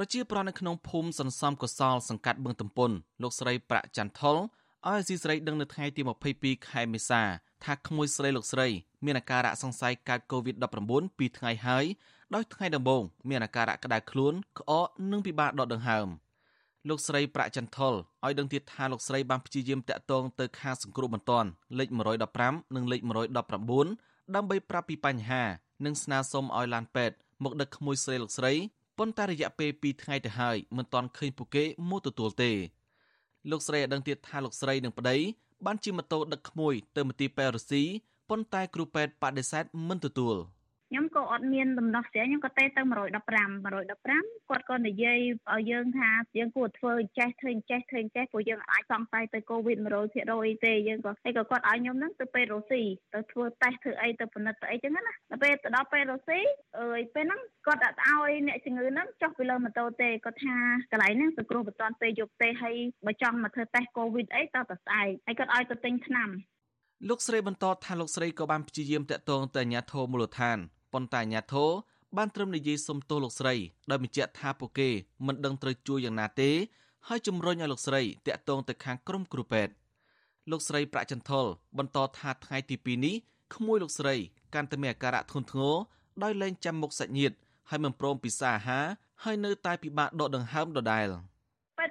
ប្រជាប្រដ្ឋនៅក្នុងភូមិសន្សំកសលសង្កាត់បឹងទំពុនលោកស្រីប្រាក់ចន្ទថុលឲ្យអាស៊ីស្រីដឹងនៅថ្ងៃទី22ខែមេសាថាក្មួយស្រីលោកស្រី មានអាការៈសង្ស័យកើត COVID-19 ពីថ្ងៃហើយដោយថ្ងៃដំបូងមានអាការៈក្តៅខ្លួនក្អកនិងពិបាកដកដង្ហើមលោកស្រីប្រាក់ចន្ទថុលឲ្យដឹងទៀតថាលោកស្រីបានព្យាយាមតាក់ទងទៅខាងសង្គ្រោះបន្ទាន់លេខ115និងលេខ119ដើម្បីប្រាប់ពីបញ្ហា និងស្នើសុំឲ្យឡានពេទ្យមកដឹកក្មួយស្រីលោកស្រី ប៉ុន្តែរយៈពេល2ថ្ងៃទៅហើយមិនទាន់ឃើញពួកគេមកទទួលទេលោកស្រីឲ្យដឹងទៀតថាលោកស្រីនិងប្តីបានជិះម៉ូតូដឹកក្មួយទៅមន្ទីរពេទ្យរុស្ស៊ីប៉ុន្តែគ្រូពេទ្យបដិសេធមិនទទួល។ ខ្ញុំក៏អត់មានដំណោះស្រាយខ្ញុំក៏ទេទៅ115 115គាត់ក៏និយាយឲ្យយើងថាយើងគួរធ្វើចេះធ្វើចេះធ្វើចេះព្រោះយើងអាចសង្ស័យទៅកូវីដ100%អីទេយើងក៏ហើយក៏គាត់ឲ្យខ្ញុំហ្នឹងទៅពេទ្យរុស្ស៊ីទៅធ្វើតេស្តធ្វើអីទៅពិនិត្យទៅអីចឹងណាដល់ពេលទៅដល់ពេទ្យរុស្ស៊ីអើយពេលហ្នឹងគាត់អត់ឲ្យអ្នកជំងឺហ្នឹងចុះពីលើម៉ូតូទេគាត់ថាកន្លែងហ្នឹងសង្គ្រោះបន្ទាន់ពេលយកទេហើយបើចង់មកធ្វើតេស្តកូវីដអីតើតស្អែកហើយគាត់ឲ្យទៅទិញថ្នាំលោកស្រីបន្តថាលោកស្រីក៏បានព្យាយាមតាក់ទងទៅអាជ្ញាធរមូលដ្ឋាន ប៉ុន្តែអាញាធរបានត្រឹមនិយាយសុំទោសលោកស្រីដោយបញ្ជាក់ថាពួកគេមិនដឹងត្រូវជួយយ៉ាងណាទេហើយជំរុញឲ្យលោកស្រីតាក់ទងទៅខាងក្រុមគ្រូពេទ្យលោកស្រីប្រាក់ចន្ទលបន្តថាថ្ងៃទី2នេះក្មួយលោកស្រីកាន់តែមានអាការៈធ្ងន់ធ្ងរដោយលែងចាំមុខសាច់ញាតិហើយមិនព្រមពិសាអាហារហើយនៅតែពិបាកដកដង្ហើមដដែល។ពេទ្យ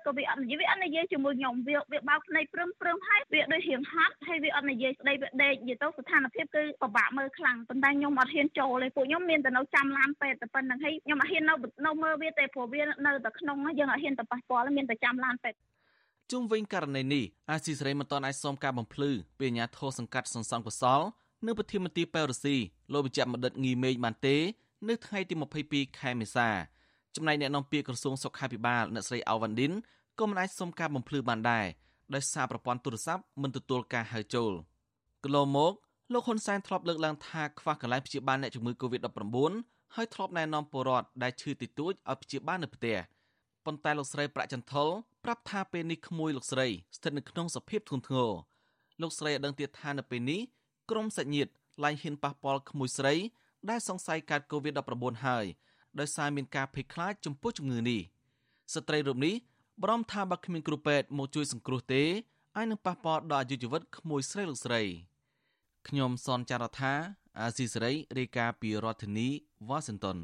ក៏វាអត់និយាយវាអត់និយាយជាមួយខ្ញុំវាវាបោកភ្នែកព្រមព្រមហើយវាដូចរៀងហត់ហើយវាអត់និយាយស្ដីវាដេកនិយាយទៅស្ថានភាពគឺពិបាកមើលខ្លាំងប៉ុន្តែខ្ញុំអត់ហ៊ានចូលទេពួកខ្ញុំមានតែនៅចាំឡានពេទ្យតែប៉ុណ្្នឹងហើយខ្ញុំអត់ហ៊ាននៅនៅមើលវាទេព្រោះវានៅតែក្នុងយើងអត់ហ៊ានទៅប៉ះពាល់មានតែចាំឡានពេទ្យជុំវិញករណីនេះអាស៊ីសេរីមិនទាន់អាចសុំការបំភ្លឺពីអាជ្ញាធរសង្កាត់សន្សំកុសលនៅប្រធានមន្ត្រីប៉ែរុស៊ីលោកវិជ្ជបណ្ឌិតងីមេឃបានទេ នៅថ្ងៃទី22ខែមេសា ចំណែកអ្នកនាំពាក្យក្រសួងសុខាភិបាលអ្នកស្រីអាវ៉ាន់ឌិនក៏មិនអាចសុំការបំភ្លឺបានដែរដោយសារប្រព័ន្ធទូរស័ព្ទមិនទទួលការហៅចូលកន្លងមកលោកហ៊ុនសែនធ្លាប់លើកឡើងថាខ្វះកន្លែងព្យាបាលអ្នកជំងឺ Covid-19 ហើយធ្លាប់ណែនាំពលរដ្ឋដែលឈឺតិចតួចឲ្យព្យាបាលនៅផ្ទះប៉ុន្តែលោកស្រីប្រាក់ចន្ទលប្រាប់ថាពេលនេះក្មួយលោកស្រីស្ថិតនៅក្នុងសភាពធ្ងន់ធ្ងរលោកស្រីឲ្យដឹងទៀតថានៅពេលនេះក្រុមសាច់ញាតិឡើងហ៊ានប៉ះពាល់ក្មួយស្រីដែលសង្ស័យកើត Covid-19 ហើយ ដោយសារមានការភ័យខ្លាចចំពោះជំងឺនេះស្ត្រីរូបនេះបារម្ភថាបើគ្មានគ្រូពេទ្យមកជួយសង្គ្រោះទេអាចនឹងប៉ះពាល់ដល់អាយុជីវិតក្មួយស្រីលោកស្រីខ្ញុំសនចាររថាអាស៊ីសេរីរាយការណ៍ពីរដ្ឋធានី Washington